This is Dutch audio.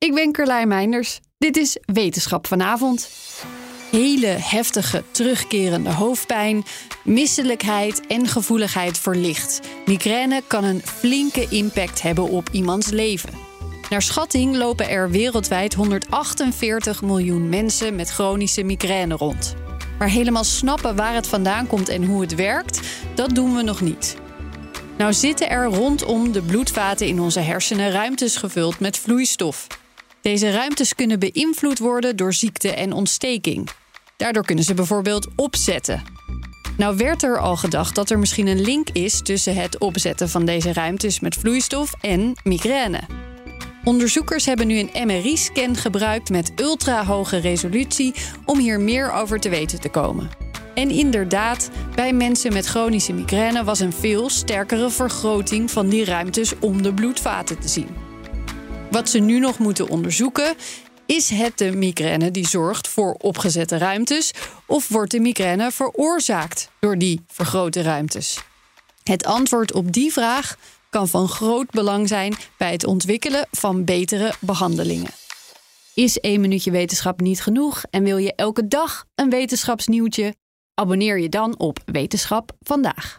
Ik ben Carlijn Meinders. Dit is Wetenschap vanavond. Hele heftige, terugkerende hoofdpijn, misselijkheid en gevoeligheid voor licht. Migraine kan een flinke impact hebben op iemands leven. Naar schatting lopen er wereldwijd 148 miljoen mensen met chronische migraine rond. Maar helemaal snappen waar het vandaan komt en hoe het werkt, dat doen we nog niet. Nou zitten er rondom de bloedvaten in onze hersenen ruimtes gevuld met vloeistof. Deze ruimtes kunnen beïnvloed worden door ziekte en ontsteking. Daardoor kunnen ze bijvoorbeeld opzetten. Nou werd er al gedacht dat er misschien een link is tussen het opzetten van deze ruimtes met vloeistof en migraine. Onderzoekers hebben nu een MRI-scan gebruikt met ultrahoge resolutie om hier meer over te weten te komen. En inderdaad, bij mensen met chronische migraine was een veel sterkere vergroting van die ruimtes om de bloedvaten te zien. Wat ze nu nog moeten onderzoeken, is het de migraine die zorgt voor opgezette ruimtes of wordt de migraine veroorzaakt door die vergrote ruimtes? Het antwoord op die vraag kan van groot belang zijn bij het ontwikkelen van betere behandelingen. Is één minuutje wetenschap niet genoeg en wil je elke dag een wetenschapsnieuwtje? Abonneer je dan op Wetenschap vandaag.